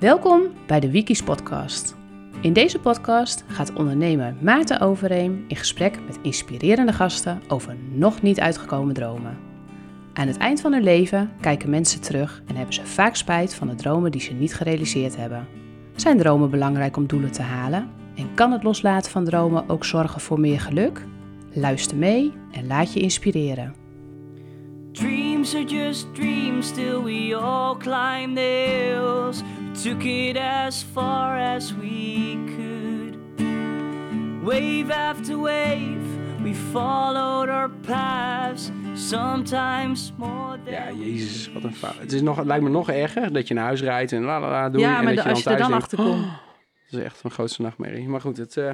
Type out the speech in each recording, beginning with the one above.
Welkom bij de Wikis podcast. In deze podcast gaat ondernemer Maarten Overeem in gesprek met inspirerende gasten over nog niet uitgekomen dromen. Aan het eind van hun leven kijken mensen terug en hebben ze vaak spijt van de dromen die ze niet gerealiseerd hebben. Zijn dromen belangrijk om doelen te halen? En kan het loslaten van dromen ook zorgen voor meer geluk? Luister mee en laat je inspireren. Dreams are just dreams, still we all climb the hills. We took it as far as we could. Wave after wave, we followed our paths. Sometimes more than Ja, jezus, wat een fout. Het, is nog, het lijkt me nog erger dat je naar huis rijdt en la la la doe Ja, en dat de- je als dan je er dan denkt, achter komt. "Oh, dat is echt mijn grootste nachtmerrie. Maar goed, het, eh,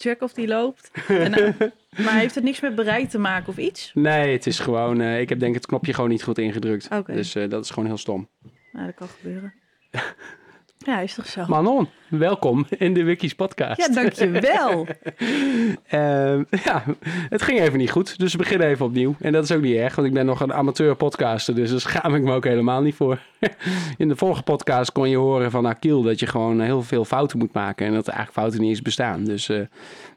Check of die loopt. En, eh, maar heeft het niks met bereid te maken of iets? nee, het is gewoon, eh, ik heb denk het knopje gewoon niet goed ingedrukt. Dus eh, dat is gewoon heel stom. Nou, dat kan gebeuren. Ja, is toch zo? Manon, welkom in de Wikis podcast. Ja, dankjewel. Ehm, ja, het ging even niet goed, dus we beginnen even opnieuw. En dat is ook niet erg, want ik ben nog een amateur podcaster, dus daar schaam ik me ook helemaal niet voor. In de vorige podcast kon je horen van Akil dat je gewoon heel veel fouten moet maken en dat er eigenlijk fouten niet eens bestaan. Dus eh,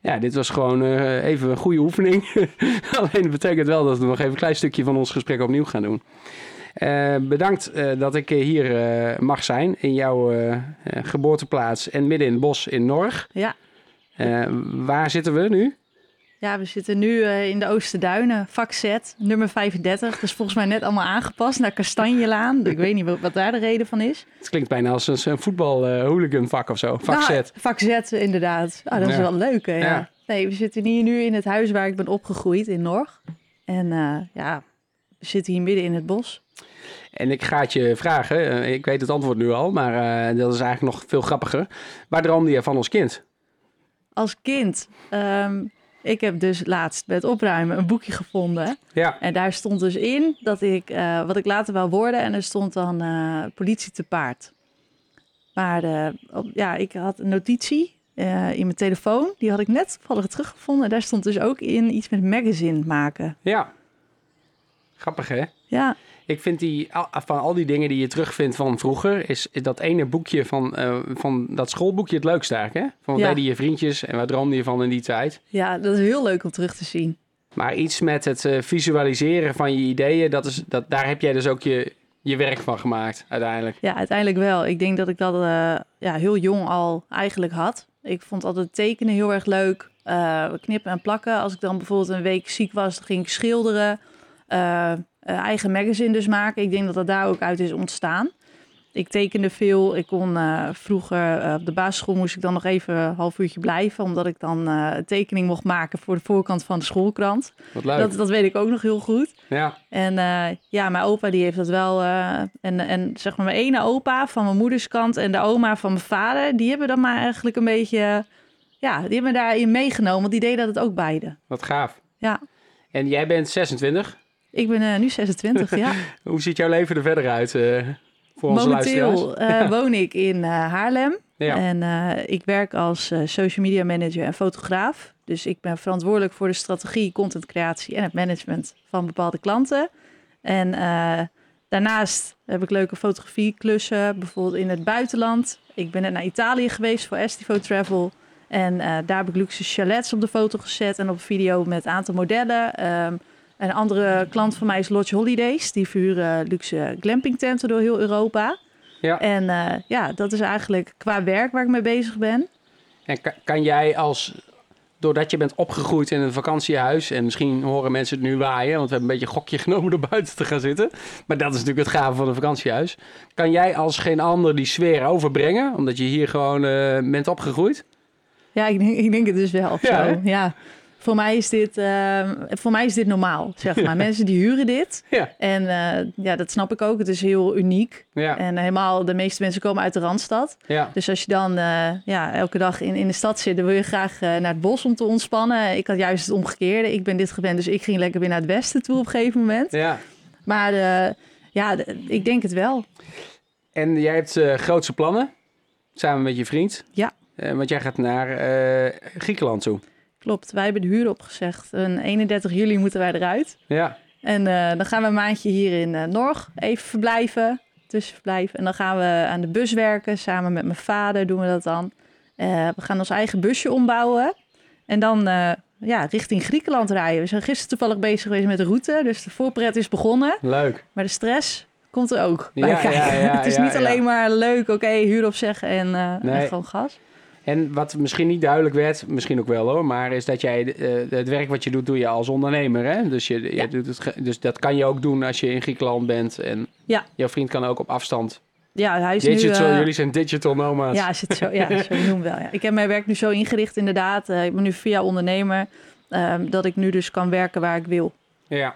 ja, dit was gewoon eh, even een goede oefening. Alleen dat betekent wel dat we nog even een klein stukje van ons gesprek opnieuw gaan doen. Eh, bedankt eh, dat ik eh, hier mag zijn in jouw geboorteplaats en midden in het bos in Norg. Ja, waar zitten we nu? ja we zitten nu in de Oosterduinen, vak Z, nummer 35. Dus volgens mij net allemaal aangepast naar Kastanjelaan. Ik weet niet wat, wat daar de reden van is. Het klinkt bijna als een, een voetbal eh, hooligan vak of zo. Vak Nou, Z. Vak Z, inderdaad. Ah, dat is Ja. wel leuk, hè? Ja. Ja. Nee, we zitten hier nu in het huis waar ik ben opgegroeid, in Norg. En ja, we zitten hier midden in het bos. En ik ga het je vragen. eh, ik weet het antwoord nu al, maar eh, dat is eigenlijk nog veel grappiger. Waar droomde je van als kind? als kind, ehm, ik heb dus laatst bij het opruimen een boekje gevonden. Ja, En daar stond dus in dat ik, eh, wat ik later wel worden, en er stond dan eh, politie te paard. Maar op- ja, ik had een notitie in mijn telefoon, die had ik net toevallig teruggevonden. En daar stond dus ook in iets met magazine maken. ja. Grappig hè? Ja, Ik vind die, van al die dingen die je terugvindt van vroeger, is, is dat ene boekje van, eh, van dat schoolboekje het leukste eigenlijk. Hè? Van wat Ja. deden je vriendjes en waar droomde je van in die tijd? ja, dat is heel leuk om terug te zien. Maar iets met het eh, visualiseren van je ideeën, dat is, dat, daar heb jij dus ook je, je werk van gemaakt uiteindelijk. Ja, uiteindelijk wel. Ik denk dat ik dat eh, ja, heel jong al eigenlijk had. Ik vond altijd tekenen heel erg leuk. Knippen en plakken. Als ik dan bijvoorbeeld een week ziek was, dan ging ik schilderen. Eh, eh, eigen magazine dus maken. Ik denk dat dat daar ook uit is ontstaan. Ik tekende veel. Ik kon eh, vroeger op de basisschool moest ik dan nog even een half uurtje blijven. Omdat ik dan een tekening mocht maken voor de voorkant van de schoolkrant. Wat leuk. Dat, dat weet ik ook nog heel goed. Ja, En ja, mijn opa die heeft dat wel. en, en zeg maar mijn ene opa van mijn moeders kant en de oma van mijn vader, die hebben dan maar eigenlijk een beetje. Ja, die hebben me daarin meegenomen, want die deden dat ook beide. wat gaaf. Ja, En jij bent 26. Ik ben eh, nu 26, ja. Hoe ziet jouw leven er verder uit eh, voor onze luisteraars? Momenteel eh, woon ik in Haarlem. Ja. En ik werk als social media manager en fotograaf. Dus ik ben verantwoordelijk voor de strategie, contentcreatie en het management van bepaalde klanten. En daarnaast heb ik leuke fotografieklussen, bijvoorbeeld in het buitenland. Ik ben net naar Italië geweest voor Estivo Travel. En daar heb ik luxe chalets op de foto gezet en op video met een aantal modellen. Ehm, een andere klant van mij is Lodge Holidays. Die verhuren luxe glampingtenten door heel Europa. Ja. En eh, ja, dat is eigenlijk qua werk waar ik mee bezig ben. En ka- kan jij als, doordat je bent opgegroeid in een vakantiehuis, en misschien horen mensen het nu waaien, want we hebben een beetje een gokje genomen door buiten te gaan zitten. Maar dat is natuurlijk het gave van een vakantiehuis. Kan jij als geen ander die sfeer overbrengen, omdat je hier gewoon eh, bent opgegroeid? Ja, ik denk, ik denk het dus wel. Ja, zo. ja. Voor mij, is dit, eh, voor mij is dit normaal, zeg maar. Mensen die huren dit. Ja. En eh, ja, dat snap ik ook. Het is heel uniek. Ja, En helemaal, de meeste mensen komen uit de Randstad. ja. Dus als je dan eh, ja, elke dag in, in de stad zit, dan wil je graag eh, naar het bos om te ontspannen. Ik had juist het omgekeerde. Ik ben dit gewend, dus ik ging lekker weer naar het westen toe op een gegeven moment. ja. Maar ja, ik denk het wel. En jij hebt eh, grootse plannen, samen met je vriend. Ja. Want jij gaat naar Griekenland toe. Klopt, wij hebben de huur opgezegd. En 31 juli moeten wij eruit. Ja, En eh, dan gaan we een maandje hier in eh Norg even verblijven. tussenverblijf. En dan gaan we aan de bus werken. Samen met mijn vader doen we dat dan. Eh, we gaan ons eigen busje ombouwen. En dan ja, richting Griekenland rijden. We zijn gisteren toevallig bezig geweest met de route. Dus de voorpret is begonnen. Leuk. Maar de stress komt er ook bij Ja, kijken. ja, ja, het is niet alleen maar leuk, oké, huur opzeggen en, Nee. en gewoon gas. En wat misschien niet duidelijk werd, misschien ook wel hoor, maar is dat jij eh, het werk wat je doet, doe je als ondernemer. Hè? Dus, je, je Ja. doet het, dus dat kan je ook doen als je in Griekenland bent. En Ja. jouw vriend kan ook op afstand. Ja, hij is Digital, nu... eh, jullie zijn digital nomads. Ja, zit zo, ja, zo noem wel. Ja. Ik heb mijn werk nu zo ingericht, inderdaad. Eh, ik ben nu via ondernemer, ehm, dat ik nu dus kan werken waar ik wil. Ja.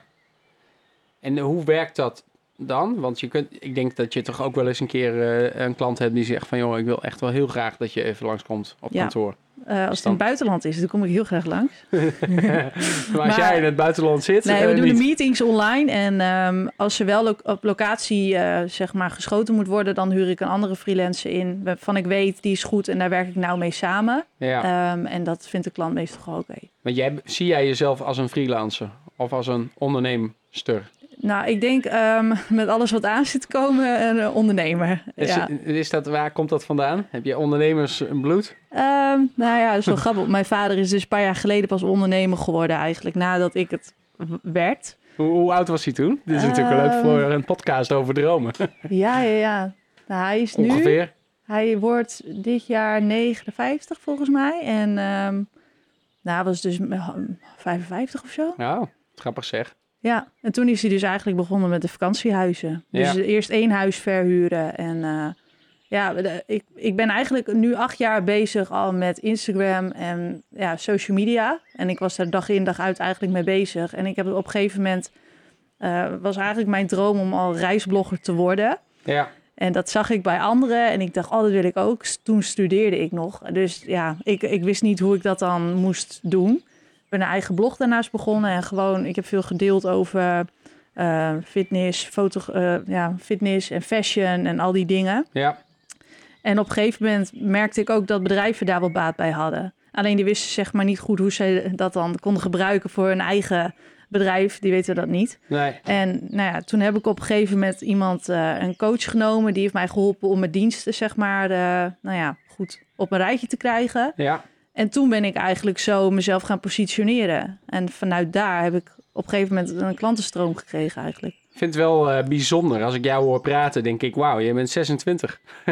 En hoe werkt dat dan? Want je kunt, ik denk dat je toch ook wel eens een keer eh, een klant hebt die zegt van... joh, ik wil echt wel heel graag dat je even langskomt op Ja. kantoor. Eh, als het in dan- het buitenland is, dan kom ik heel graag langs. maar als jij in het buitenland zit, Nee, we doen niet. de meetings online. En ehm, als er wel lo- op locatie eh, zeg maar geschoten moet worden, dan huur ik een andere freelancer in. Waarvan ik weet, die is goed en daar werk ik nou mee samen. Ja, Ehm, en dat vindt de klant meestal gewoon oké. maar jij, zie jij jezelf als een freelancer of als een onderneemster? Nou, ik denk ehm, met alles wat aan zit te komen, een eh, ondernemer. Is, ja. is dat, waar komt dat vandaan? Heb je ondernemers bloed? Ehm, nou ja, dat is wel grappig. Mijn vader is dus een paar jaar geleden pas ondernemer geworden eigenlijk, nadat ik het werd. Hoe, hoe oud was hij toen? Dit is natuurlijk wel leuk Ehm, voor een podcast over dromen. Ja, ja, ja. Nou, hij is nu... Ongeveer. Hij wordt dit jaar 59 volgens mij. En nou, hij was dus eh, 55 of zo. Nou, grappig zeg. Ja, en toen is hij dus eigenlijk begonnen met de vakantiehuizen. Dus Ja. eerst één huis verhuren. En eh, ja, de- ik, ik ben eigenlijk nu acht jaar bezig al met Instagram en ja, social media. En ik was daar dag in dag uit eigenlijk mee bezig. En ik heb op een gegeven moment... eh, was eigenlijk mijn droom om al reisblogger te worden. Ja, En dat zag ik bij anderen en ik dacht, oh, dat wil ik ook. Toen studeerde ik nog. Dus ja, ik, ik wist niet hoe ik dat dan moest doen. Ik ben een eigen blog daarnaast begonnen en gewoon, ik heb veel gedeeld over eh, fitness, foto, eh, ja, fitness en fashion en al die dingen. ja. En op een gegeven moment merkte ik ook dat bedrijven daar wel baat bij hadden. Alleen die wisten zeg maar niet goed hoe ze dat dan konden gebruiken voor hun eigen bedrijf. Die weten dat niet. Nee. En nou ja, toen heb ik op een gegeven moment iemand, eh, een coach genomen. Die heeft mij geholpen om mijn diensten, zeg maar, nou ja, goed op een rijtje te krijgen. Ja, En toen ben ik eigenlijk zo mezelf gaan positioneren. En vanuit daar heb ik op een gegeven moment een klantenstroom gekregen eigenlijk. ik vind het wel eh, bijzonder. Als ik jou hoor praten, denk ik, wauw, je bent 26. je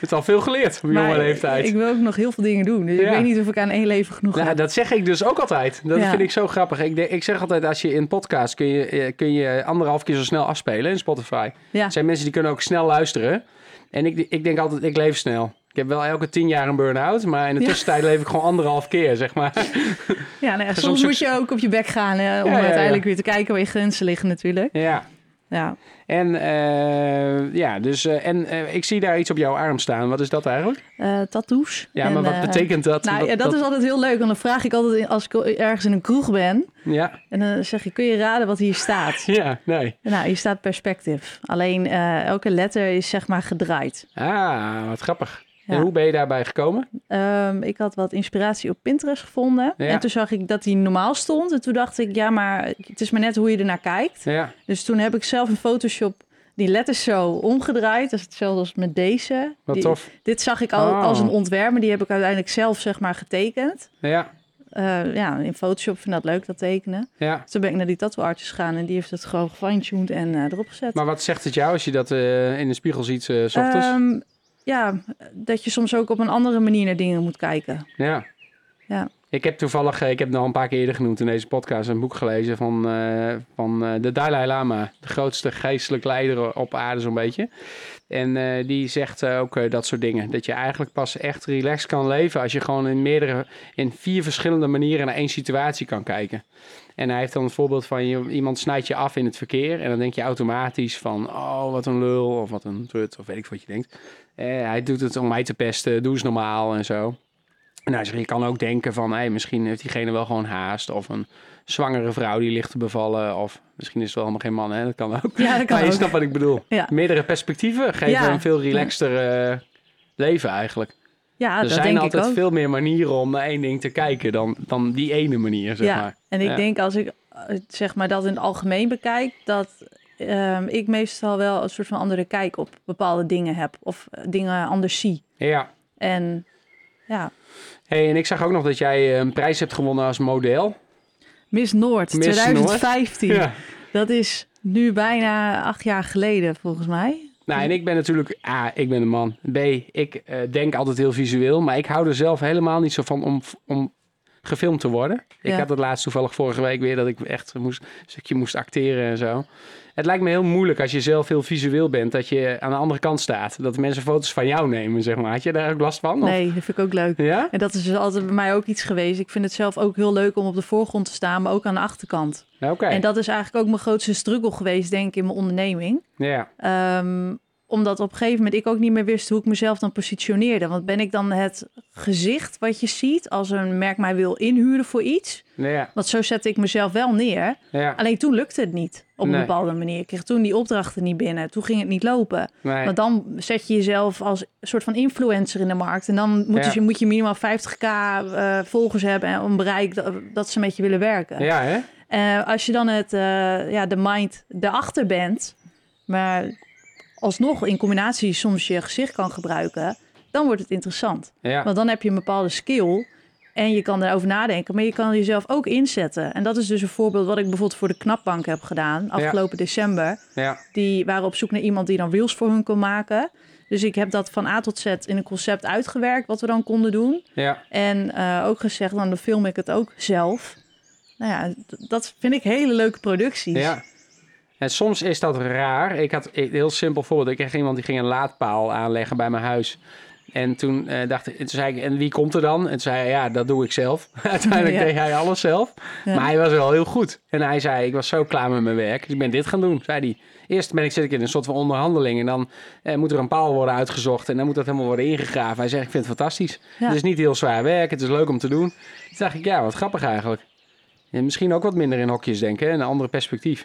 hebt al veel geleerd op jonge leeftijd. ik wil ook nog heel veel dingen doen. Dus Ja. ik weet niet of ik aan één leven genoeg Nou, heb. dat zeg ik dus ook altijd. Dat Ja. vind ik zo grappig. Ik, ik zeg altijd, als je in podcast kun je, eh, kun je anderhalf keer zo snel afspelen in Spotify. Ja. Er zijn mensen die kunnen ook snel luisteren. En ik, ik denk altijd, ik leef snel. Ik heb wel elke tien jaar een burn-out, maar in de Ja. tussentijd leef ik gewoon anderhalf keer, zeg maar. Ja, nou ja, Soms moet je ook op je bek gaan eh, om Ja, uiteindelijk weer te kijken waar je grenzen liggen natuurlijk. Ja. Ja. En, eh, ja, dus, eh, en ik zie daar iets op jouw arm staan. Wat is dat eigenlijk? Tattoos. Ja, En, maar wat betekent dat? Nou ja, dat is altijd heel leuk. Want dan vraag ik altijd als ik ergens in een kroeg ben. Ja, En dan zeg je, kun je raden wat hier staat? ja, nee. nou, hier staat perspective. Alleen elke letter is zeg maar gedraaid. Ah, wat grappig. En hoe ben je daarbij gekomen? Ehm, ik had wat inspiratie op Pinterest gevonden. En toen zag ik dat die normaal stond. En toen dacht ik, ja, maar het is maar net hoe je ernaar kijkt. Ja, Dus toen heb ik zelf in Photoshop die letters zo omgedraaid. Dat is hetzelfde als met deze. wat Die- tof. Dit zag ik al Oh. als een ontwerp, maar die heb ik uiteindelijk zelf zeg maar getekend. Ja, Eh, ja, in Photoshop vind ik dat leuk, dat tekenen. ja. Dus toen ben ik naar die tattoo artist gegaan en die heeft het gewoon gefine-tuned en eh, erop gezet. Maar wat zegt het jou als je dat eh, in de spiegel ziet s ochtends? Ja, dat je soms ook op een andere manier naar dingen moet kijken. ja. Ja. Ik heb toevallig, eh, ik heb het al een paar keer eerder genoemd in deze podcast, een boek gelezen van, eh, van eh, de Dalai Lama. De grootste geestelijk leider op aarde zo'n beetje. En die zegt ook dat soort dingen. Dat je eigenlijk pas echt relaxed kan leven als je gewoon in meerdere, in vier verschillende manieren naar één situatie kan kijken. En hij heeft dan een voorbeeld van je, iemand snijdt je af in het verkeer. En dan denk je automatisch van, oh wat een lul of wat een trut of weet ik wat je denkt. Eh, hij doet het om mij te pesten, doe eens normaal en zo. En hij zegt, je kan ook denken van, hey, misschien heeft diegene wel gewoon haast. Of een zwangere vrouw die ligt te bevallen. Of misschien is het wel helemaal geen man, hè? Dat kan ook. Ja, dat kan maar je ook. snapt wat ik bedoel. Ja. Meerdere perspectieven geven Ja. een veel relaxter eh, leven eigenlijk. Ja, er dat zijn denk ik altijd ook. veel meer manieren om naar één ding te kijken dan, dan die ene manier, zeg ja, maar. en ik Ja. denk als ik zeg maar dat in het algemeen bekijk, dat ehm, ik meestal wel een soort van andere kijk op bepaalde dingen heb. Of eh, dingen anders zie. Ja. En ja, Hey, en ik zag ook nog dat jij eh, een prijs hebt gewonnen als model. Miss Noord Miss 2015. Ja. Dat is nu bijna acht jaar geleden volgens mij. Nou, en ik ben natuurlijk... A, ik ben een man. B, ik eh, denk altijd heel visueel. Maar ik hou er zelf helemaal niet zo van om, om gefilmd te worden. Ik Ja. had het laatst toevallig vorige week weer... dat ik echt moest, een stukje moest acteren en zo. Het lijkt me heel moeilijk als je zelf heel visueel bent... dat je aan de andere kant staat. Dat mensen foto's van jou nemen, zeg maar. Had je daar ook last van? Of- Nee, dat vind ik ook leuk. Ja? En dat is dus altijd bij mij ook iets geweest. Ik vind het zelf ook heel leuk om op de voorgrond te staan, maar ook aan de achterkant. Ja, Oké. En dat is eigenlijk ook mijn grootste struggle geweest, denk ik, in mijn onderneming. Ja. Ehm, omdat op een gegeven moment ik ook niet meer wist hoe ik mezelf dan positioneerde. Want ben ik dan het gezicht wat je ziet als een merk mij wil inhuren voor iets? Ja. Want zo zette ik mezelf wel neer. Ja. Alleen toen lukte het niet op een Nee. bepaalde manier. Ik kreeg toen die opdrachten niet binnen. Toen ging het niet lopen. Nee. Want dan zet je jezelf als soort van influencer in de markt. En dan moet, Ja. je, moet je minimaal 50k eh, volgers hebben en een bereik dat, dat ze met je willen werken. Ja, hè? Eh, als je dan het, eh, ja, de mind erachter bent, maar alsnog in combinatie soms je gezicht kan gebruiken, dan wordt het interessant. Ja. Want dan heb je een bepaalde skill en je kan erover nadenken, maar je kan jezelf ook inzetten. En dat is dus een voorbeeld wat ik bijvoorbeeld voor de Knapbank heb gedaan afgelopen december. Ja. Die waren op zoek naar iemand die dan reels voor hun kon maken. Dus ik heb dat van A tot Z in een concept uitgewerkt, wat we dan konden doen. Ja. En eh, ook gezegd, dan film ik het ook zelf. Nou ja, dat vind ik hele leuke producties. Ja. En soms is dat raar. Ik had een heel simpel voorbeeld. Ik kreeg iemand die ging een laadpaal aanleggen bij mijn huis. En toen eh, dacht ik, toen zei ik, en wie komt er dan? En toen zei hij, ja, dat doe ik zelf. Uiteindelijk Ja. deed hij alles zelf. Ja. Maar hij was wel heel goed. En hij zei, ik was zo klaar met mijn werk. Dus ik ben dit gaan doen, zei hij. Eerst ben ik, zit ik in een soort van onderhandeling. En dan eh, moet er een paal worden uitgezocht. En dan moet dat helemaal worden ingegraven. Hij zegt, ik vind het fantastisch. Ja. Het is niet heel zwaar werk. Het is leuk om te doen. Toen dacht ik, ja, wat grappig eigenlijk. En misschien ook wat minder in hokjes denken. Een andere perspectief.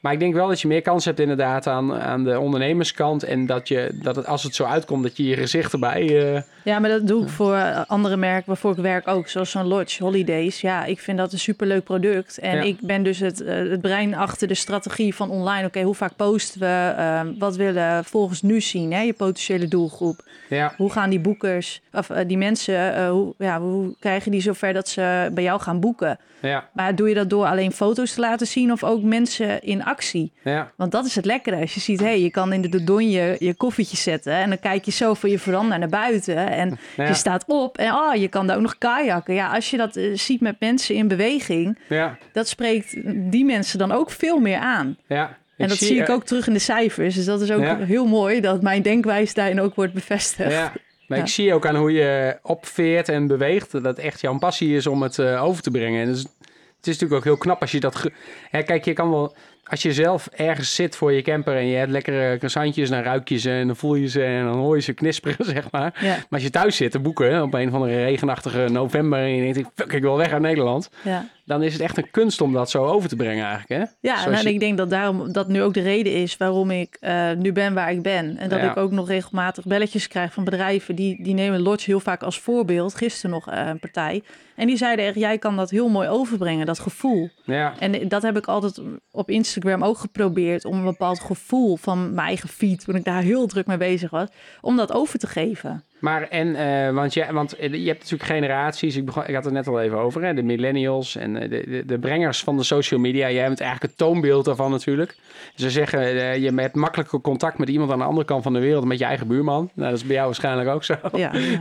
Maar ik denk wel dat je meer kans hebt inderdaad aan, aan de ondernemerskant. En dat, je, dat het, als het zo uitkomt, dat je je gezicht erbij... eh, Ja, maar dat doe ik voor eh, andere merken waarvoor ik werk ook. Zoals zo'n Lodge Holidays. Ja, ik vind dat een superleuk product. En Ja. ik ben dus het, eh, het brein achter de strategie van online. Oké, hoe vaak posten we? Ehm, wat willen volgens nu zien, hè, je potentiële doelgroep? ja, Hoe gaan die boekers, of die mensen, hoe, ja, hoe krijgen die zover dat ze bij jou gaan boeken? ja, Maar doe je dat door alleen foto's te laten zien of ook mensen in actie? ja, Want dat is het lekkere. Als je ziet, hey, je kan in de Dodonje je koffietje zetten. En dan kijk je zo van je veranda naar buiten. En Ja. je staat op. En oh, je kan daar ook nog kajakken. Ja, als je dat eh, ziet met mensen in beweging. ja, Dat spreekt die mensen dan ook veel meer aan. ja. En dat zie ik ook terug in de cijfers. Dus dat is ook Ja. heel mooi dat mijn denkwijze daarin ook wordt bevestigd. Ja, maar Ja. ik zie ook aan hoe je opveert en beweegt... dat echt jouw passie is om het eh, over te brengen. En dus, het is natuurlijk ook heel knap als je dat... ge- Hè, kijk, je kan wel... Als je zelf ergens zit voor je camper en je hebt lekkere croissantjes... dan ruik je ze en dan voel je ze en dan hoor je ze knisperen, zeg maar. Ja, Maar als je thuis zit te boeken op een van de regenachtige november... en je denkt, fuck, ik wil weg uit Nederland... ja. Dan is het echt een kunst om dat zo over te brengen eigenlijk, hè? Ja, Zoals en je- ik denk dat daarom dat nu ook de reden is waarom ik eh, nu ben waar ik ben. En dat Ja. ik ook nog regelmatig belletjes krijg van bedrijven die, die nemen Lodge heel vaak als voorbeeld. Gisteren nog eh, een partij. En die zeiden echt, jij kan dat heel mooi overbrengen, dat gevoel. Ja, En dat heb ik altijd op Instagram ook geprobeerd om een bepaald gevoel van mijn eigen feed, toen ik daar heel druk mee bezig was, om dat over te geven. Maar en, eh, want, je, want je hebt natuurlijk generaties, ik, begon, ik had het net al even over, hè, de millennials en eh, de, de, de brengers van de social media. Jij bent eigenlijk het toonbeeld daarvan natuurlijk. Ze zeggen, eh, je hebt makkelijker contact met iemand aan de andere kant van de wereld, met je eigen buurman. Nou, dat is bij jou waarschijnlijk ook zo. Ja, ja.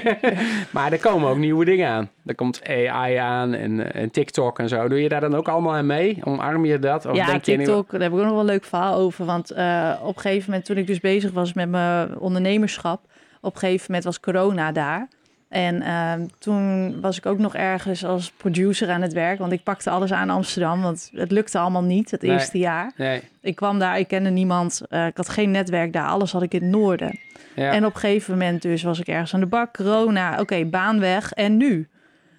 Maar er komen ook nieuwe dingen aan. Er komt AI aan en, eh, en TikTok en zo. Doe je daar dan ook allemaal aan mee? Omarm je dat? Of ja denk je TikTok, daar heb ik ook nog wel een leuk verhaal over. Want eh, op een gegeven moment, toen ik dus bezig was met mijn ondernemerschap, op een gegeven moment was corona daar. En ehm, toen was ik ook nog ergens als producer aan het werk, want ik pakte alles aan Amsterdam, want het lukte allemaal niet het Nee. eerste jaar. Nee. Ik kwam daar, ik kende niemand, eh, ik had geen netwerk daar, alles had ik in het noorden. Ja. En op een gegeven moment dus was ik ergens aan de bak, corona, oké, baan weg. En nu?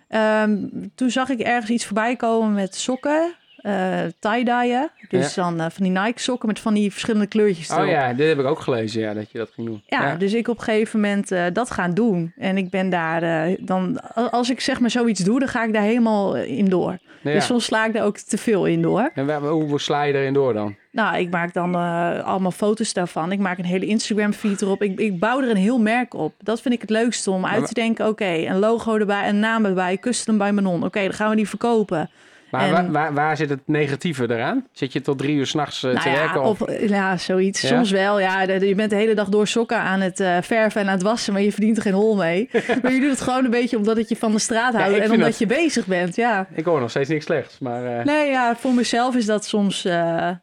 Ehm, toen zag ik ergens iets voorbij komen met sokken. Eh tie-dyen. Dus dan eh, van die Nike sokken met van die verschillende kleurtjes erop. Oh ja, dit heb ik ook gelezen, ja, dat je dat ging doen. Ja, dus ik op een gegeven moment eh, dat gaan doen. En ik ben daar dan, als ik zeg maar zoiets doe, dan ga ik daar helemaal in door. Ja. Dus soms sla ik daar ook te veel in door. En waar- hoe sla je erin door dan? Nou, ik maak dan allemaal foto's daarvan. Ik maak een hele Instagram feed erop. Ik, ik bouw er een heel merk op. Dat vind ik het leukste om uit te denken. Oké, een logo erbij, een naam erbij, custom bij Manon. Oké, dan gaan we die verkopen. Maar En- waar, waar, waar zit het negatieve eraan? Zit je tot drie uur s'nachts uh, nou te ja, werken? Of... Of, ja, zoiets. Ja? Soms wel. Ja, je bent de hele dag door sokken aan het eh, verven en aan het wassen, maar je verdient er geen hol mee. maar je doet het gewoon een beetje omdat het je van de straat houdt en omdat dat- je bezig bent. Ja. Ik hoor nog steeds niks slechts, maar... eh, Nee, ja, voor mezelf is dat soms eh,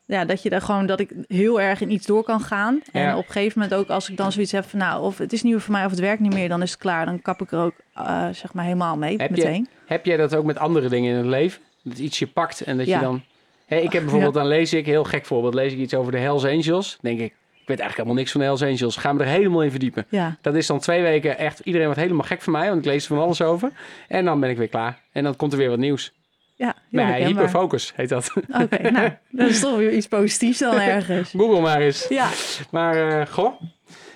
ja, dat je daar gewoon dat ik heel erg in iets door kan gaan. En op een gegeven moment ook als ik dan zoiets heb van nou, of het is niet meer voor mij of het werkt niet meer, dan is het klaar. Dan kap ik er ook eh, zeg maar helemaal mee Heb je- meteen. Heb jij dat ook met andere dingen in het leven? Dat iets je pakt en dat Ja. je dan... Ik heb bijvoorbeeld, dan lees ik, heel gek voorbeeld, lees ik iets over de Hells Angels. Denk ik, ik weet eigenlijk helemaal niks van de Hells Angels. Ga me er helemaal in verdiepen. Ja, Dat is dan twee weken echt, iedereen wordt helemaal gek van mij, want ik lees er van alles over. En dan ben ik weer klaar. En dan komt er weer wat nieuws. ja, Nee, herkenbaar. hyperfocus heet dat. Oké, nou, dat is toch weer iets positiefs dan ergens. Google maar eens. Ja, Maar, eh, goh.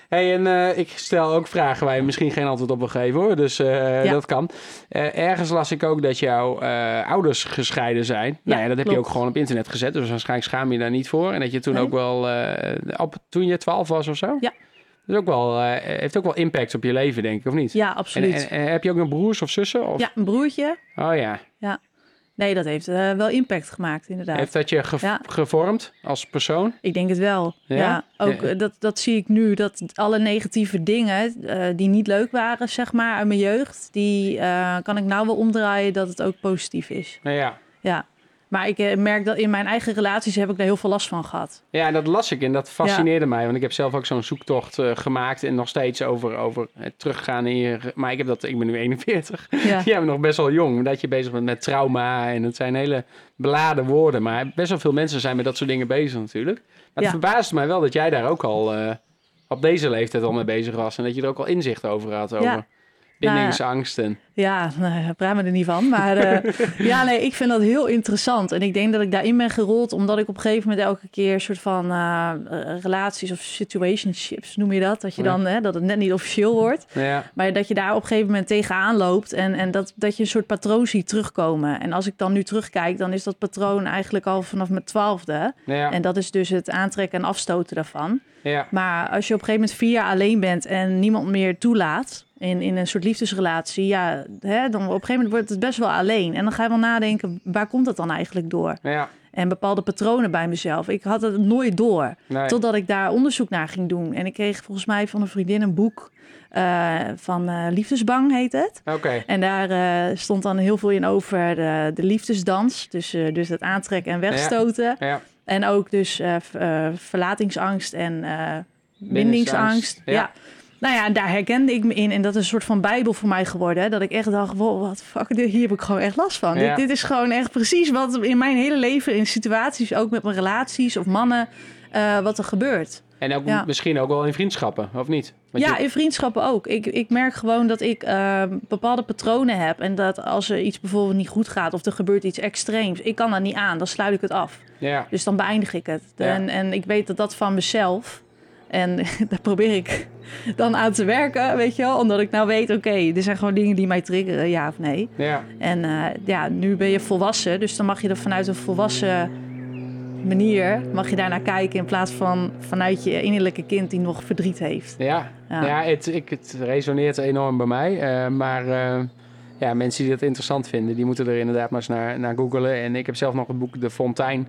Hey, en eh, ik stel ook vragen waar je misschien geen antwoord op wil geven hoor. Dus eh, Ja. dat kan. Eh, ergens las ik ook dat jouw ouders gescheiden zijn. nou ja, dat heb je ook gewoon op internet gezet. Dus waarschijnlijk schaam je daar niet voor. En dat je toen Nee. ook wel, op, toen je 12 was of zo? Ja. Dus ook wel, heeft ook wel impact op je leven, denk ik, of niet? ja absoluut. en, en heb je ook nog broers of zussen? Of? ja, een broertje. Oh ja. Nee, dat heeft eh, wel impact gemaakt, inderdaad. Heeft dat je Ja. gevormd als persoon? Ik denk het wel. Ja? Ja, ook Ja. eh, dat, dat zie ik nu. Dat alle negatieve dingen eh, die niet leuk waren, zeg maar, uit mijn jeugd, die kan ik nou wel omdraaien dat het ook positief is. Nou ja. Ja. Maar ik eh, merk dat in mijn eigen relaties heb ik daar heel veel last van gehad. Ja, dat las ik en dat fascineerde mij. Want ik heb zelf ook zo'n zoektocht eh, gemaakt en nog steeds over, over het teruggaan in je... Maar ik, heb dat, ik ben nu 41. Ja. Nog best wel jong, dat je bezig bent met trauma. En het zijn hele beladen woorden. Maar best wel veel mensen zijn met dat soort dingen bezig natuurlijk. Maar het Ja. verbaasde mij wel dat jij daar ook al eh, op deze leeftijd al mee bezig was. En dat je er ook al inzicht over had. Over Nou, bindingsangst en... Ja, nou, praat me er niet van. Maar eh, ja, nee, ik vind dat heel interessant. En ik denk dat ik daarin ben gerold, omdat ik op een gegeven moment elke keer een soort van eh, eh, relaties of situationships noem je dat. Dat je Ja. dan, hè, dat het net niet officieel wordt. Ja, Maar dat je daar op een gegeven moment tegenaan loopt en, en dat, dat je een soort patroon ziet terugkomen. En als ik dan nu terugkijk, dan is dat patroon eigenlijk al vanaf mijn twaalfde. ja, En dat is dus het aantrekken en afstoten daarvan. ja. Maar als je op een gegeven moment vier jaar alleen bent en niemand meer toelaat in, in een soort liefdesrelatie, ja, hè, dan op een gegeven moment wordt het best wel alleen. En dan ga je wel nadenken, waar komt dat dan eigenlijk door? ja. En bepaalde patronen bij mezelf. Ik had het nooit door. Nee. Totdat ik daar onderzoek naar ging doen. En ik kreeg volgens mij van een vriendin een boek eh, van eh, Liefdesbang heet het. Oké, En daar eh, stond dan heel veel in over de, de liefdesdans. Dus, dus het aantrekken en wegstoten. ja. En ook dus verlatingsangst en Bindingsangst, bindingsangst. ja. Nou ja, daar herkende ik me in. En dat is een soort van bijbel voor mij geworden. Hè? Dat ik echt dacht, wow, wat fuck, hier heb ik gewoon echt last van. Ja. Dit, dit is gewoon echt precies wat in mijn hele leven, in situaties, ook met mijn relaties of mannen, eh, wat er gebeurt. En ook Ja. misschien ook wel in vriendschappen, of niet? Want ja, je- in vriendschappen ook. Ik, ik merk gewoon dat ik eh, bepaalde patronen heb. En dat als er iets bijvoorbeeld niet goed gaat of er gebeurt iets extreems, ik kan dat niet aan. Dan sluit ik het af. ja. Dus dan beëindig ik het. Ja. En, en ik weet dat dat van mezelf. En daar probeer ik dan aan te werken, weet je wel. Omdat ik nou weet, oké, er zijn gewoon dingen die mij triggeren, ja of nee. ja. En eh, ja, nu ben je volwassen. Dus dan mag je er vanuit een volwassen manier... mag je daarnaar kijken in plaats van vanuit je innerlijke kind die nog verdriet heeft. Ja, ja. Ja. het, ik, het resoneert enorm bij mij. eh, maar eh, ja, mensen die dat interessant vinden, die moeten er inderdaad maar eens naar, naar googlen. En ik heb zelf nog het boek De Fontein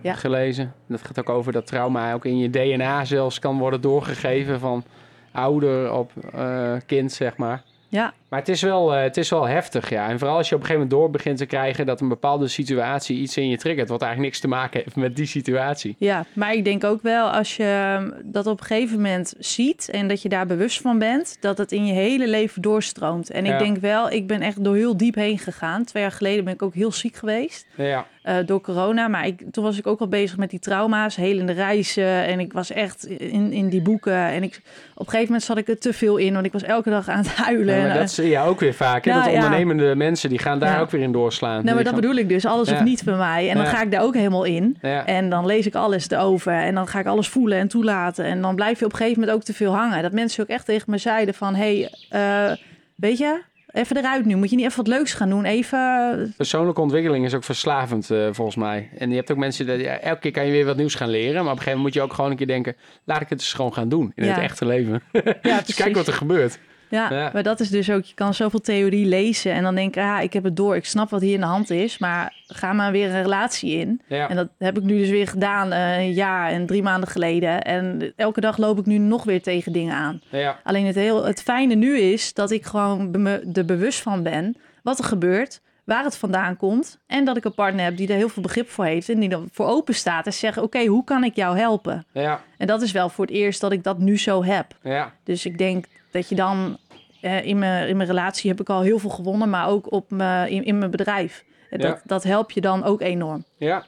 Ja. gelezen. Dat gaat ook over dat trauma ook in je DNA zelfs kan worden doorgegeven van ouder op eh, kind, zeg maar. Ja, Maar het is, wel, eh, het is wel heftig, ja. En vooral als je op een gegeven moment door begint te krijgen dat een bepaalde situatie iets in je triggert, wat eigenlijk niks te maken heeft met die situatie. Ja, maar ik denk ook wel als je ehm, dat op een gegeven moment ziet en dat je daar bewust van bent, dat het in je hele leven doorstroomt. En ik Ja. denk wel, ik ben echt door heel diep heen gegaan. Twee jaar geleden ben ik ook heel ziek geweest Ja, eh, door corona. Maar ik, toen was ik ook al bezig met die trauma's, helende reizen. En ik was echt in, in die boeken. En ik, op een gegeven moment zat ik er te veel in, want ik was elke dag aan het huilen. Ja, zie je ook weer vaak. Hè? Nou, dat ondernemende mensen die gaan daar ook weer in doorslaan. Nou, maar dat gaan- bedoel ik dus. Alles of niet bij mij. En dan ga ik daar ook helemaal in. En dan lees ik alles erover. En dan ga ik alles voelen en toelaten. En dan blijf je op een gegeven moment ook te veel hangen. Dat mensen ook echt tegen me zeiden van... Hey, eh, weet je, even eruit nu. Moet je niet even wat leuks gaan doen? Even... Persoonlijke ontwikkeling is ook verslavend, eh, volgens mij. En je hebt ook mensen, die, ja, elke keer kan je weer wat nieuws gaan leren. Maar op een gegeven moment moet je ook gewoon een keer denken... laat ik het eens gewoon gaan doen in Ja. het echte leven. Ja, dus kijk wat er gebeurt. Ja, Ja. maar dat is dus ook... Je kan zoveel theorie lezen. En dan denk ik, ah, ik heb het door. Ik snap wat hier in de hand is. Maar ga maar weer een relatie in. Ja. En dat heb ik nu dus weer gedaan eh, een jaar en drie maanden geleden. En elke dag loop ik nu nog weer tegen dingen aan. Ja. Alleen het, heel, het fijne nu is dat ik gewoon me er bewust van ben wat er gebeurt, waar het vandaan komt. En dat ik een partner heb die er heel veel begrip voor heeft en die er voor open staat en zegt: Oké, hoe kan ik jou helpen? Ja. En dat is wel voor het eerst dat ik dat nu zo heb. Ja. Dus ik denk dat je dan eh, in, mijn, in mijn relatie heb ik al heel veel gewonnen, maar ook op mijn, in, in mijn bedrijf. En Dat, Ja. dat helpt je dan ook enorm. Ja.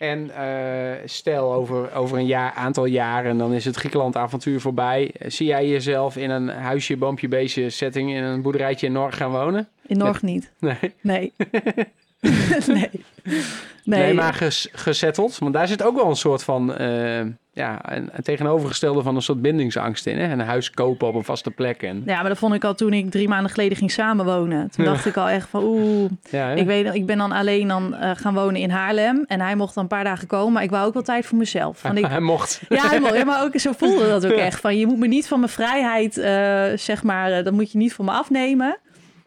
En eh, stel over, over een jaar, aantal jaren, dan is het Griekenland-avontuur voorbij. Zie jij jezelf in een huisje, boompje, beestje setting in een boerderijtje in Norg gaan wonen? In Norg niet. Nee. Nee. nee. Nee, maar ges, gezetteld. Want daar zit ook wel een soort van, eh, ja, een, een tegenovergestelde van een soort bindingsangst in. Hè? Een huis kopen op een vaste plek. En, Ja, maar dat vond ik al toen ik drie maanden geleden ging samenwonen. Toen Ja. dacht ik al echt van oeh. ja? Ik, weet, ik ben dan alleen dan eh, gaan wonen in Haarlem. En hij mocht dan een paar dagen komen. Maar ik wou ook wel tijd voor mezelf. Want ik, Hij mocht. ja, hij mocht, ja, maar ook zo voelde dat ook echt. Van, je moet me niet van mijn vrijheid, eh, zeg maar, dat moet je niet van me afnemen.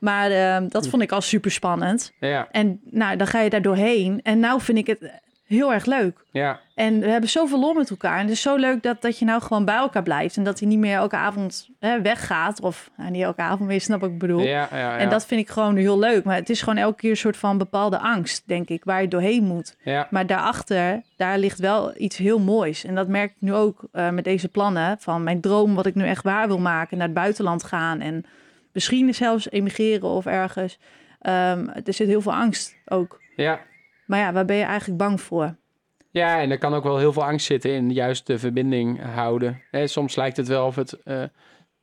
Maar eh, dat vond ik al super spannend. Ja, En nou, dan ga je daar doorheen. En nou vind ik het heel erg leuk. ja, En we hebben zoveel lol met elkaar. En het is zo leuk dat, dat je nou gewoon bij elkaar blijft. En dat hij niet meer elke avond hè, weggaat. Of nou, niet elke avond meer, snap ik bedoel. ja, ja, ja. En dat vind ik gewoon heel leuk. Maar het is gewoon elke keer een soort van bepaalde angst, denk ik, waar je doorheen moet. Maar daarachter, daar ligt wel iets heel moois. En dat merk ik nu ook eh, met deze plannen. Van mijn droom, wat ik nu echt waar wil maken. Naar het buitenland gaan. En misschien zelfs emigreren of ergens. Ehm, er zit heel veel angst ook. ja. Maar ja, waar ben je eigenlijk bang voor? Ja, en er kan ook wel heel veel angst zitten in juist de verbinding houden. Hè, soms lijkt het wel of het eh,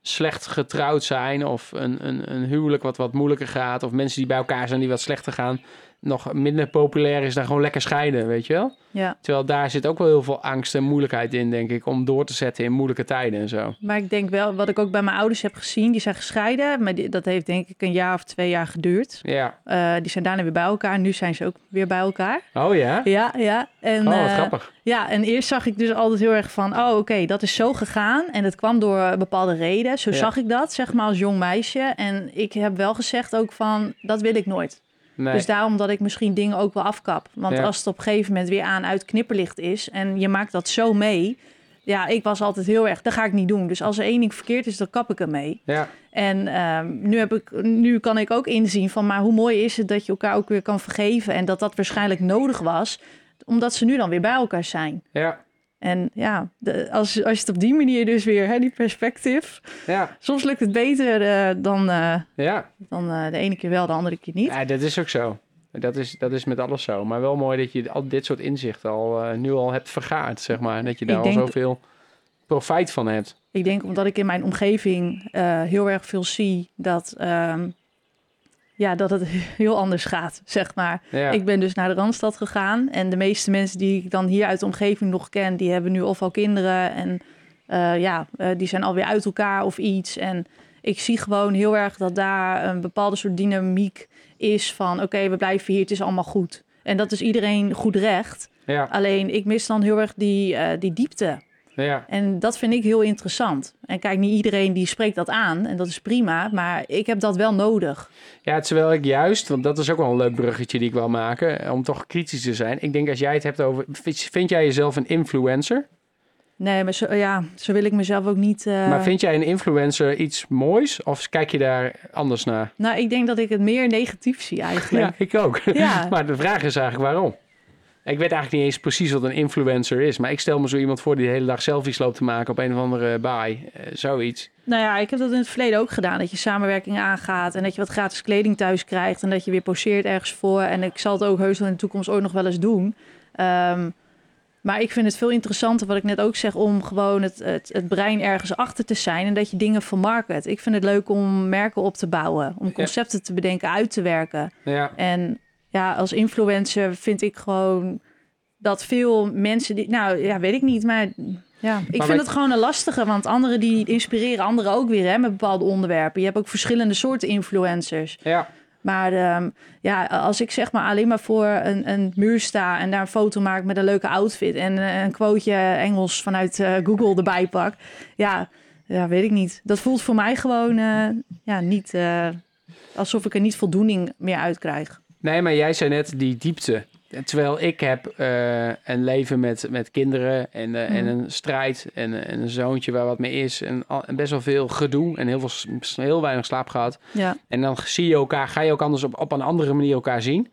slecht getrouwd zijn of een, een, een huwelijk wat wat moeilijker gaat. Of mensen die bij elkaar zijn die wat slechter gaan. Nog minder populair is dan gewoon lekker scheiden, weet je wel? Ja, Terwijl daar zit ook wel heel veel angst en moeilijkheid in, denk ik, om door te zetten in moeilijke tijden en zo. maar ik denk wel, wat ik ook bij mijn ouders heb gezien, die zijn gescheiden. Maar die- dat heeft denk ik een jaar of twee jaar geduurd. Ja. Eh, die zijn daarna weer bij elkaar. Nu zijn ze ook weer bij elkaar. Oh ja? Ja, ja. En, Oh, wat eh, grappig. Ja, en eerst zag ik dus altijd heel erg van, oh oké, dat is zo gegaan. En dat kwam door een bepaalde reden. Zo Ja. zag ik dat, zeg maar, als jong meisje. En ik heb wel gezegd ook van, dat wil ik nooit. Nee. Dus daarom dat ik misschien dingen ook wel afkap. Want Ja. als het op een gegeven moment weer aan uit knipperlicht is... en je maakt dat zo mee... Ja, ik was altijd heel erg, dat ga ik niet doen. Dus als er één ding verkeerd is, dan kap ik ermee. Ja, En ehm, nu, heb ik, nu kan ik ook inzien van, maar hoe mooi is het dat je elkaar ook weer kan vergeven. En dat dat waarschijnlijk nodig was, omdat ze nu dan weer bij elkaar zijn. ja, En ja, de, als, als je het op die manier dus weer, hè, die perspectief. ja, Soms lukt het beter eh, dan, eh, ja. dan eh, de ene keer wel, de andere keer niet. Ja, dat is ook zo. Dat is, dat is met alles zo. Maar wel mooi dat je al dit soort inzichten al, nu al hebt vergaard, zeg maar. Dat je daar Ik al denk- zoveel profijt van hebt. Ik denk omdat ik in mijn omgeving heel erg veel zie dat, ehm, ja, dat het heel anders gaat, zeg maar. Ja, Ik ben dus naar de Randstad gegaan. En de meeste mensen die ik dan hier uit de omgeving nog ken, die hebben nu of al kinderen. En eh, ja, eh, die zijn alweer uit elkaar of iets. En ik zie gewoon heel erg dat daar een bepaalde soort dynamiek is van oké, we blijven hier, het is allemaal goed. En dat is iedereen goed recht. ja, Alleen ik mis dan heel erg die, eh, die diepte. Ja, En dat vind ik heel interessant. En kijk, niet iedereen die spreekt dat aan. En dat is prima. Maar ik heb dat wel nodig. ja. Terwijl ik juist, want dat is ook wel een leuk bruggetje die ik wil maken, om toch kritisch te zijn. Ik denk als jij het hebt over, vind, jij jezelf een influencer? Nee, maar zo, ja, zo wil ik mezelf ook niet... eh, Maar vind jij een influencer iets moois? Of kijk je daar anders naar? Nou, ik denk dat ik het meer negatief zie Ja, eigenlijk. ik ook. Ja. maar de vraag is eigenlijk waarom? Ik weet eigenlijk niet eens precies wat een influencer is. Maar ik stel me zo iemand voor die de hele dag selfies loopt te maken op een of andere baai. Eh, zoiets. Nou ja, ik heb dat in het verleden ook gedaan. Dat je samenwerking aangaat en dat je wat gratis kleding thuis krijgt. En dat je weer poseert ergens voor. En ik zal het ook heus wel in de toekomst ooit nog wel eens doen. Ehm, Maar ik vind het veel interessanter, wat ik net ook zeg, om gewoon het, het, het brein ergens achter te zijn en dat je dingen vermarket. Ik vind het leuk om merken op te bouwen, om concepten te bedenken, uit te werken. Ja. En ja, als influencer vind ik gewoon dat veel mensen die, nou ja, weet ik niet, maar ja, ik Maar vind wij- het gewoon een lastige, want anderen die inspireren anderen ook weer hè, met bepaalde onderwerpen. Je hebt ook verschillende soorten influencers. Ja. Maar ehm, ja, als ik zeg maar alleen maar voor een, een muur sta en daar een foto maak met een leuke outfit en eh, een quoteje Engels vanuit eh, Google erbij pak, ja, ja, weet ik niet. Dat voelt voor mij gewoon eh, ja, niet alsof ik er niet voldoening meer uit krijg. Nee, maar jij zei net die diepte. Terwijl ik heb eh, een leven met, met kinderen en, eh, en Mhm. een strijd en, en een zoontje waar wat mee is. En, best wel veel gedoe en heel, veel, heel weinig slaap gehad. Ja, En dan zie je elkaar, ga je ook anders op, op een andere manier elkaar zien.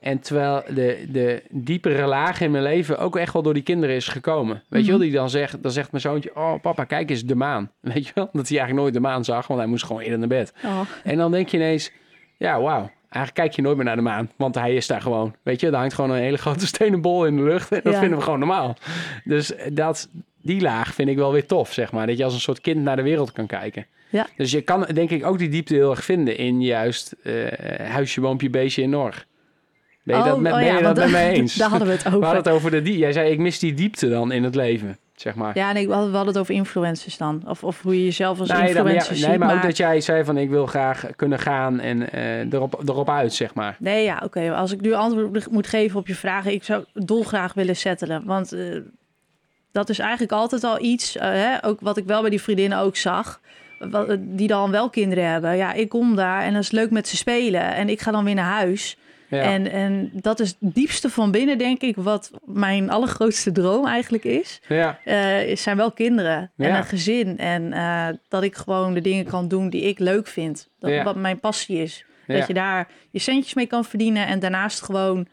En terwijl de, de diepere laag in mijn leven ook echt wel door die kinderen is gekomen. Weet je wel, Mhm. die dan zegt, dan zegt mijn zoontje, oh papa, kijk eens de maan. Weet je wel, dat hij eigenlijk nooit de maan zag, want hij moest gewoon eerder naar bed. oh, En dan denk je ineens, ja, wauw. Eigenlijk kijk je nooit meer naar de maan, want hij is daar gewoon. Weet je, daar hangt gewoon een hele grote stenen bol in de lucht. En dat Ja. vinden we gewoon normaal. Dus dat, die laag vind ik wel weer tof, zeg maar. Dat je als een soort kind naar de wereld kan kijken. Ja. Dus je kan denk ik ook die diepte heel erg vinden in juist eh, huisje, boompje, beestje in Norg. Ben je Oh, dat met, oh ben ja, je dat met mij eens? Daar hadden we het We over. hadden het over de die. Jij zei, ik mis die diepte dan in het leven, zeg maar. Ja, nee, we hadden, we hadden het over influencers dan. Of, of hoe je jezelf als Nee, dan- influencer ja, ziet. nee, maar, ook dat jij zei van ik wil graag kunnen gaan en eh, erop, erop uit, zeg maar. Nee, ja, oké. Als ik nu antwoord moet geven op je vragen, ik zou dolgraag willen settelen. Want eh, dat is eigenlijk altijd al iets, eh, hè, ook wat ik wel bij die vriendinnen ook zag, die dan wel kinderen hebben. Ja, ik kom daar en dat is leuk met ze spelen en ik ga dan weer naar huis. Ja. En, en dat is het diepste van binnen, denk ik, wat mijn allergrootste droom eigenlijk is. ja. eh, zijn wel kinderen en Ja. een gezin. En eh, dat ik gewoon de dingen kan doen die ik leuk vind. Dat, Ja. Wat mijn passie is. Ja. Dat je daar je centjes mee kan verdienen en daarnaast gewoon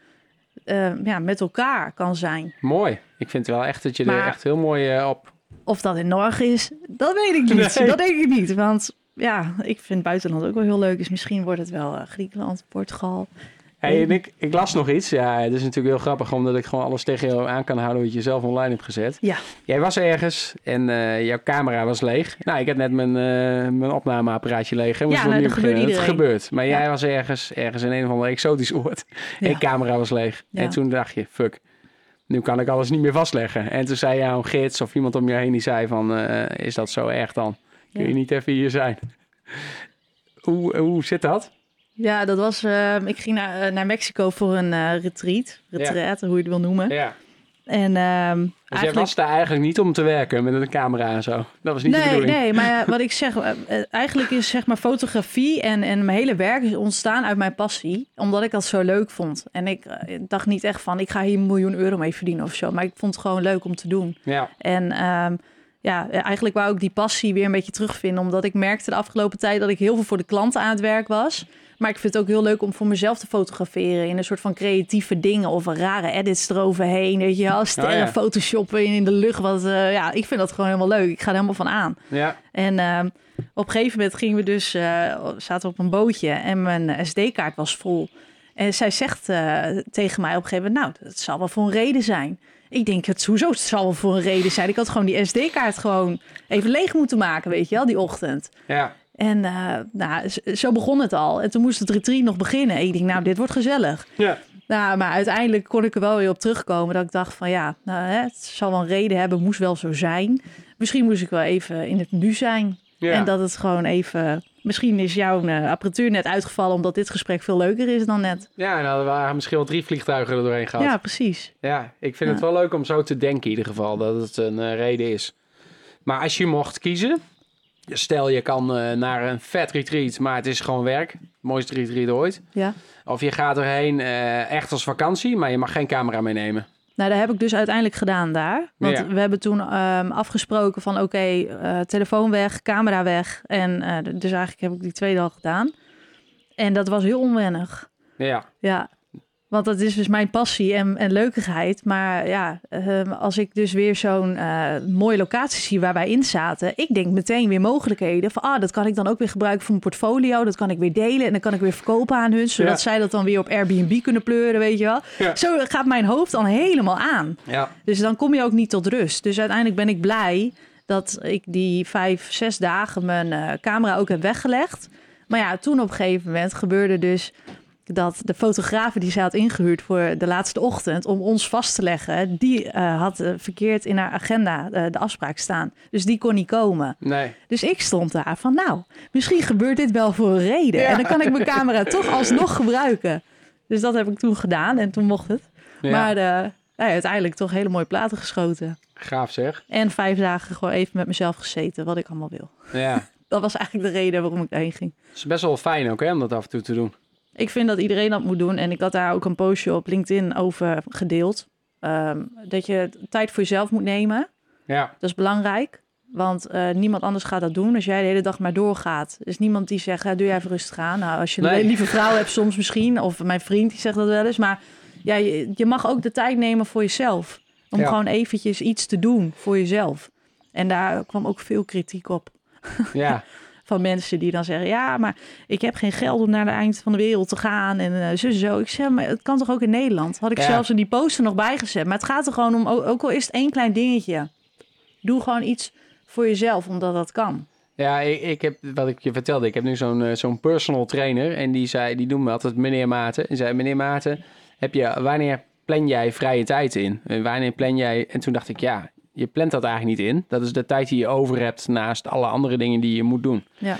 eh, ja, met elkaar kan zijn. Mooi. Ik vind wel echt dat je er echt heel mooi op... Of dat in Norg is, dat weet ik niet. Nee. Dat denk ik niet. Want ja, ik vind buitenland ook wel heel leuk. Dus misschien wordt het wel Griekenland, Portugal. Hey, en ik, ik las nog iets. Ja, het is natuurlijk heel grappig omdat ik gewoon alles tegen jou aan kan houden wat je zelf online hebt gezet. Ja. Jij was ergens en eh, jouw camera was leeg. Nou, ik heb net mijn, eh, mijn opnameapparaatje leeg. Hè? Ja, nou, dat gebeurt. Het gebeurt. Maar Ja. jij was ergens, ergens in een of ander exotisch oord. Ja. En camera was leeg. Ja. En toen dacht je, fuck. Nu kan ik alles niet meer vastleggen. En toen zei jouw gids of iemand om je heen die zei van... eh, is dat zo erg dan? Kun je niet even hier zijn? Hoe, hoe zit dat? Ja, dat was. eh, ik ging naar, eh, naar Mexico voor een eh, retreat. Retreat, hoe je het wil noemen. Ja. En ehm Dus jij eigenlijk. was daar eigenlijk niet om te werken met een camera en zo. Dat was niet de bedoeling. nee, maar wat ik zeg, eh, eh, eigenlijk is zeg maar fotografie en, en mijn hele werk is ontstaan uit mijn passie, omdat ik dat zo leuk vond. En ik eh, dacht niet echt van, ik ga hier een miljoen euro mee verdienen of zo, maar ik vond het gewoon leuk om te doen. Ja, En ehm, ja, eigenlijk wou ik die passie weer een beetje terugvinden, omdat ik merkte de afgelopen tijd dat ik heel veel voor de klanten aan het werk was. Maar ik vind het ook heel leuk om voor mezelf te fotograferen in een soort van creatieve dingen of rare edits eroverheen. Weet je, wel, sterren ja. photoshoppen in de lucht. Wat, eh, ja, ik vind dat gewoon helemaal leuk. Ik ga er helemaal van aan. ja, En ehm, op een gegeven moment gingen we dus, eh, zaten we op een bootje en mijn SD-kaart was vol. En zij zegt eh, tegen mij op een gegeven moment, nou, dat zal wel voor een reden zijn. Ik denk, het hoezo, het zal wel voor een reden zijn. Ik had gewoon die SD-kaart gewoon even leeg moeten maken, weet je wel, die ochtend. ja. En eh, nou, zo begon het al. En toen moest het retreat nog beginnen. En ik denk, nou, dit wordt gezellig. ja. Nou, maar uiteindelijk kon ik er wel weer op terugkomen. Dat ik dacht van ja, nou, hè, het zal wel een reden hebben, moest wel zo zijn. Misschien moest ik wel even in het nu zijn. ja. En dat het gewoon even. Misschien is jouw eh, apparatuur net uitgevallen omdat dit gesprek veel leuker is dan net. Ja, en dan waren misschien wel drie vliegtuigen er doorheen gehad. Ja, Ja, precies. ik vind het Ja. wel leuk om zo te denken in ieder geval, dat het een eh, reden is. Maar als je mocht kiezen, stel je kan eh, naar een vet retreat, maar het is gewoon werk. Mooiste retreat ooit. Ja. Of je gaat erheen eh, echt als vakantie, maar je mag geen camera meenemen. Nou, dat heb ik dus uiteindelijk gedaan daar. Want Ja. we hebben toen ehm, afgesproken van oké, eh, telefoon weg, camera weg. En dus eigenlijk heb ik die tweede al gedaan. En dat was heel onwennig. Ja, Ja, Want dat is dus mijn passie en, en leukigheid. Maar ja, ehm, als ik dus weer zo'n eh, mooie locatie zie waar wij in zaten. Ik denk meteen weer mogelijkheden. Van ah, dat kan ik dan ook weer gebruiken voor mijn portfolio. Dat kan ik weer delen en dan kan ik weer verkopen aan hun. Zodat Ja. zij dat dan weer op Airbnb kunnen pleuren, weet je wel. Ja. Zo gaat mijn hoofd dan helemaal aan. Ja. Dus dan kom je ook niet tot rust. Dus uiteindelijk ben ik blij dat ik die vijf, zes dagen mijn eh, camera ook heb weggelegd. Maar ja, toen op een gegeven moment gebeurde dus dat de fotograaf die ze had ingehuurd voor de laatste ochtend om ons vast te leggen, die eh, had eh, verkeerd in haar agenda eh, de afspraak staan. Dus die kon niet komen. Nee. Dus ik stond daar van, nou, misschien gebeurt dit wel voor een reden. En dan kan ik mijn camera toch alsnog gebruiken. Dus dat heb ik toen gedaan en toen mocht het. Ja. Maar nou ja, uiteindelijk toch hele mooie platen geschoten. Gaaf zeg. En vijf dagen gewoon even met mezelf gezeten, wat ik allemaal wil. Ja. Dat was eigenlijk de reden waarom ik daarheen ging. Het is best wel fijn ook hè, om dat af en toe te doen. Ik vind dat iedereen dat moet doen. En ik had daar ook een postje op LinkedIn over gedeeld. Ehm, dat je tijd voor jezelf moet nemen. Ja. Dat is belangrijk. Want eh, niemand anders gaat dat doen als jij de hele dag maar doorgaat. Er is niemand die zegt, ja, doe jij even rustig aan. Nou, als je Nee. een lieve vrouw hebt soms misschien. Of mijn vriend die zegt dat wel eens. Maar ja, je, je mag ook de tijd nemen voor jezelf. Om Ja. gewoon eventjes iets te doen voor jezelf. En daar kwam ook veel kritiek op. Ja. Van mensen die dan zeggen: Ja, maar ik heb geen geld om naar de eind van de wereld te gaan. En eh, zo, zo. Ik zeg: Maar het kan toch ook in Nederland? Had ik Ja. zelfs in die poster nog bijgezet. Maar het gaat er gewoon om, ook al is het één klein dingetje. Doe gewoon iets voor jezelf, omdat dat kan. Ja, ik, ik heb, wat ik je vertelde, ik heb nu zo'n eh, zo'n personal trainer. En die zei, die noemt me altijd meneer Maarten. En zei, meneer Maarten, heb je, wanneer plan jij vrije tijd in? En wanneer plan jij... En toen dacht ik, ja, je plant dat eigenlijk niet in. Dat is de tijd die je over hebt naast alle andere dingen die je moet doen. Ja.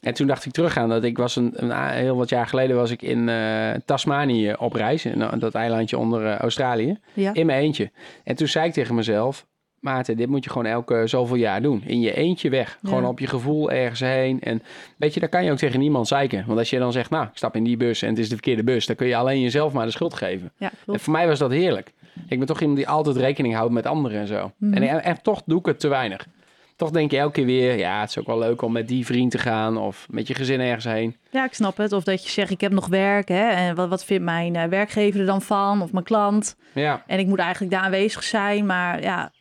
En toen dacht ik terug aan dat ik was een, heel wat jaar geleden was ik in eh, Tasmanië op reis. In, eh, dat eilandje onder eh, Australië. Ja. In mijn eentje. En toen zei ik tegen mezelf... Maarten, dit moet je gewoon elke zoveel jaar doen. In je eentje weg. Gewoon op je gevoel ergens heen. En weet je, daar kan je ook tegen niemand zeiken. Want als je dan zegt, nou, ik stap in die bus en het is de verkeerde bus... dan kun je alleen jezelf maar de schuld geven. ja, En voor mij was dat heerlijk. Ik ben toch iemand die altijd rekening houdt met anderen en zo. Mhm. En, en, en toch doe ik het te weinig. Toch denk je elke keer weer, ja, het is ook wel leuk om met die vriend te gaan... of met je gezin ergens heen. Ja, ik snap het. Of dat je zegt: Ik heb nog werk. Hè? En wat, wat vindt mijn eh, werkgever er dan van? Of mijn klant? Ja, En ik moet eigenlijk daar aanwezig zijn. Maar ja,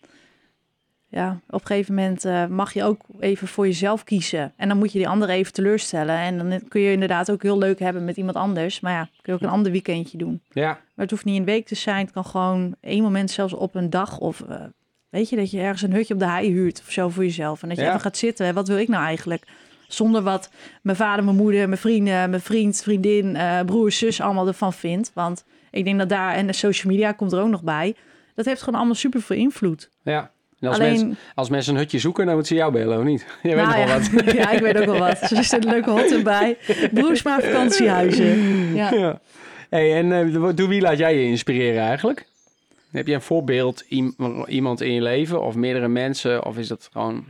ja op een gegeven moment eh, mag je ook even voor jezelf kiezen. En dan moet je die andere even teleurstellen. En dan kun je inderdaad ook heel leuk hebben met iemand anders. Maar ja, kun je ook een ander weekendje doen. ja, Maar het hoeft niet een week te zijn. Het kan gewoon één moment zelfs op een dag. Of eh, weet je, dat je ergens een hutje op de hei huurt of zo voor jezelf. En dat je Ja. even gaat zitten. Hè, Wat wil ik nou eigenlijk? Zonder wat mijn vader, mijn moeder, mijn vrienden, mijn vriend, vriendin, eh, broer, zus allemaal ervan vindt. Want ik denk dat daar, en de social media komt er ook nog bij. Dat heeft gewoon allemaal super veel invloed. ja. En als, Alleen, mensen, als mensen een hutje zoeken, dan moeten ze jou bellen, of niet? Je weet nou nog wel ja, wat. ja, ik weet ook wel wat. Er zit een leuke hot erbij. Broersma vakantiehuizen. Ja. Ja. Hey, en eh, door wie laat jij je inspireren eigenlijk? Heb je een voorbeeld, iem- iemand in je leven of meerdere mensen? Of is dat gewoon...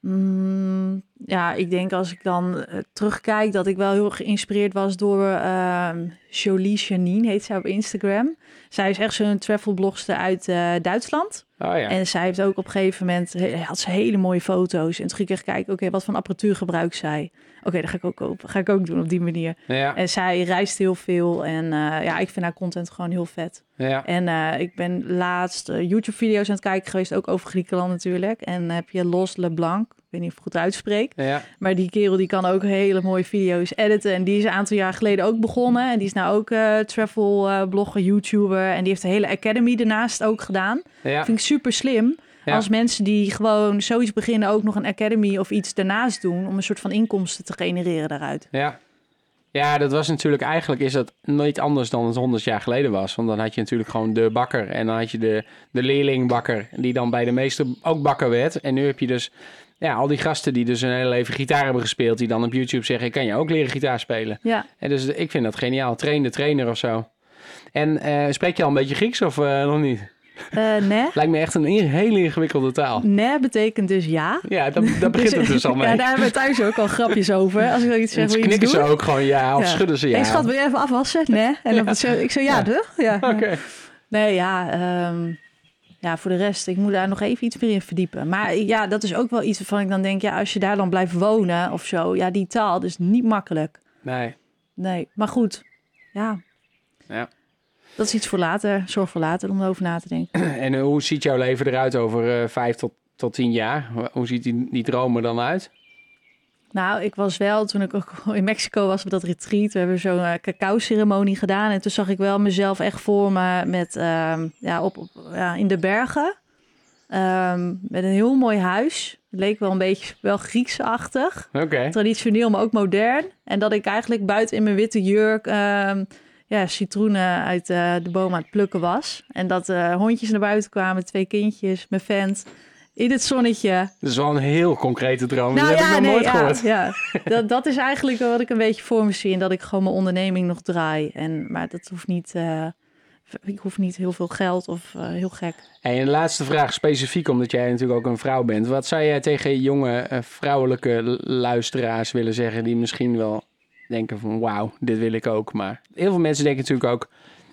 Mm, ja, ik denk als ik dan eh, terugkijk dat ik wel heel erg geïnspireerd was door ehm Jolie Janine, heet zij op Instagram. Zij is echt zo'n travelblogster uit eh, Duitsland. Oh ja, En zij heeft ook op een gegeven moment, had ze hele mooie foto's. En toen ging ik echt kijken, oké, wat voor apparatuur gebruikt zij? Oké, dat ga ik ook kopen. Ga ik ook doen op die manier. ja, En zij reist heel veel en eh, ja, ik vind haar content gewoon heel vet. ja. En eh, ik ben laatst eh, YouTube-video's aan het kijken geweest, ook over Griekenland natuurlijk. En dan heb je Los LeBlanc, ik weet niet of ik het goed uitspreek. ja. Maar die kerel die kan ook hele mooie video's editen. En die is een aantal jaar geleden ook begonnen. En die is nou ook eh, travel eh, blogger, YouTuber. En die heeft de hele academy ernaast ook gedaan. ja. Vind ik super slim. Ja. Als mensen die gewoon zoiets beginnen ook nog een academy of iets daarnaast doen. Om een soort van inkomsten te genereren daaruit. Ja. Ja, dat was natuurlijk eigenlijk is dat nooit anders dan het honderd jaar geleden was. Want dan had je natuurlijk gewoon de bakker en dan had je de, de leerlingbakker die dan bij de meester ook bakker werd. En nu heb je dus ja, al die gasten die dus een hele leven gitaar hebben gespeeld, die dan op YouTube zeggen, ik kan je ook leren gitaar spelen. Ja, En dus ik vind dat geniaal. Train de trainer of zo. En eh, spreek je al een beetje Grieks of eh, nog niet? Eh nee. Lijkt me echt een in- hele ingewikkelde taal. Nee betekent dus ja. Ja, daar, daar begint het dus al mee. Ja, daar hebben we thuis ook al grapjes over. Als ik dan iets zeg, iets knikken doen? ze ook gewoon ja of Ja. schudden ze ja. Hey, schat, wil je even afwassen? Nee. En dan zeg ik zo, ja, Ja. toch? Ja. Oké. Nee, ja, ehm, ja, voor de rest, ik moet daar nog even iets meer in verdiepen. Maar ja, dat is ook wel iets waarvan ik dan denk, ja, als je daar dan blijft wonen of zo, ja, die taal, dat is niet makkelijk. Nee. Nee, maar goed, ja. Ja. Dat is iets voor later. Zorg voor later om erover na te denken. En eh, hoe ziet jouw leven eruit over eh, vijf tot, tot tien jaar? Hoe ziet die, die droom er dan uit? Nou, ik was wel, toen ik ook in Mexico was op dat retreat, we hebben zo'n uh, cacao-ceremonie gedaan. En toen zag ik wel mezelf echt voor me met, ehm, ja, op, op, ja, in de bergen. Ehm, met een heel mooi huis. Het leek wel een beetje wel Grieksachtig. Traditioneel, maar ook modern. En dat ik eigenlijk buiten in mijn witte jurk ehm, ja, citroenen uit eh, de boom aan het plukken was. En dat eh, hondjes naar buiten kwamen, twee kindjes, mijn vent in het zonnetje. Dat is wel een heel concrete droom. Nou dat heb ik nog nee, nooit ja, gehoord. Ja, dat, dat is eigenlijk wat ik een beetje voor me zie. En dat ik gewoon mijn onderneming nog draai. En, maar dat hoeft niet... eh, ik hoef niet heel veel geld of heel gek. En de laatste vraag specifiek, omdat jij natuurlijk ook een vrouw bent. Wat zou jij tegen jonge vrouwelijke luisteraars willen zeggen die misschien wel denken van wauw, dit wil ik ook. Maar heel veel mensen denken natuurlijk ook,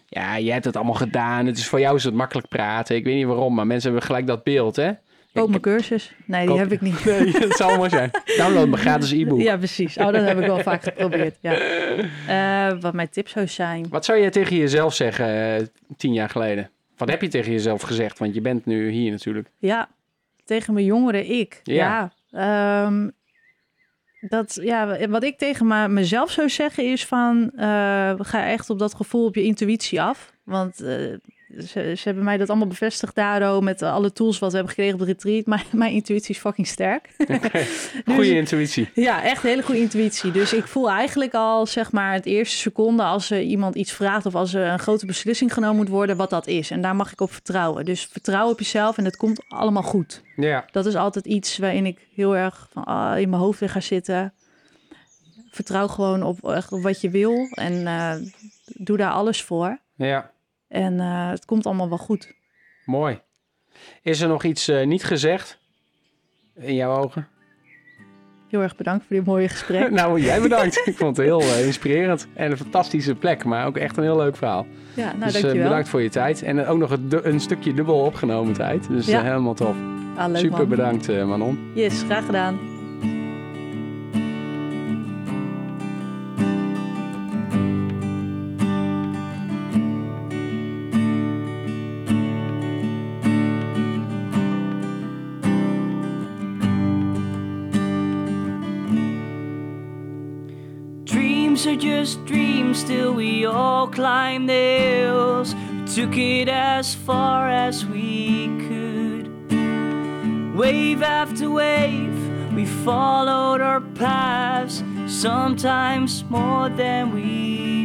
ja, jij hebt het allemaal gedaan. Het is voor jou is het makkelijk praten. Ik weet niet waarom, maar mensen hebben gelijk dat beeld, hè? Koop mijn cursus. Nee, die heb ik niet. Nee, dat zou mooi zijn. Download mijn gratis e-book. Ja, precies. Oh, dat heb ik wel vaak geprobeerd. Ja. Eh, wat mijn tips zou zijn. Wat zou jij tegen jezelf zeggen eh, tien jaar geleden? Wat heb je tegen jezelf gezegd? Want je bent nu hier natuurlijk. Ja, tegen mijn jongere ik. Ja. Ja. ehm, dat, ja, wat ik tegen me- mezelf zou zeggen is van... eh, ga echt op dat gevoel, op je intuïtie af. Want eh, ze, ze hebben mij dat allemaal bevestigd daardoor... met alle tools wat we hebben gekregen op de retreat. Maar mijn intuïtie is fucking sterk. Goede Dus- intuïtie. Ja, echt hele goede intuïtie. Dus ik voel eigenlijk al, zeg maar, het eerste seconde als er iemand iets vraagt of als er een grote beslissing genomen moet worden, wat dat is. En daar mag ik op vertrouwen. Dus vertrouw op jezelf en het komt allemaal goed. Ja, Dat is altijd iets waarin ik heel erg van, ah, in mijn hoofd weer ga zitten. Vertrouw gewoon op, echt op wat je wil en eh, doe daar alles voor. ja. En eh, het komt allemaal wel goed. Mooi. Is er nog iets eh, niet gezegd in jouw ogen? Heel erg bedankt voor dit mooie gesprek. nou, jij bedankt. Ik vond het heel eh, inspirerend. En een fantastische plek, maar ook echt een heel leuk verhaal. Ja, nou dus dankjewel. bedankt voor je tijd. En ook nog een, een stukje dubbel opgenomen tijd. Dus Ja. helemaal tof. Ah, leuk, Super man. bedankt, Manon. Yes, graag gedaan. Still we all climbed the hills. We took it as far as we could. Wave after wave, we followed our paths, sometimes more than we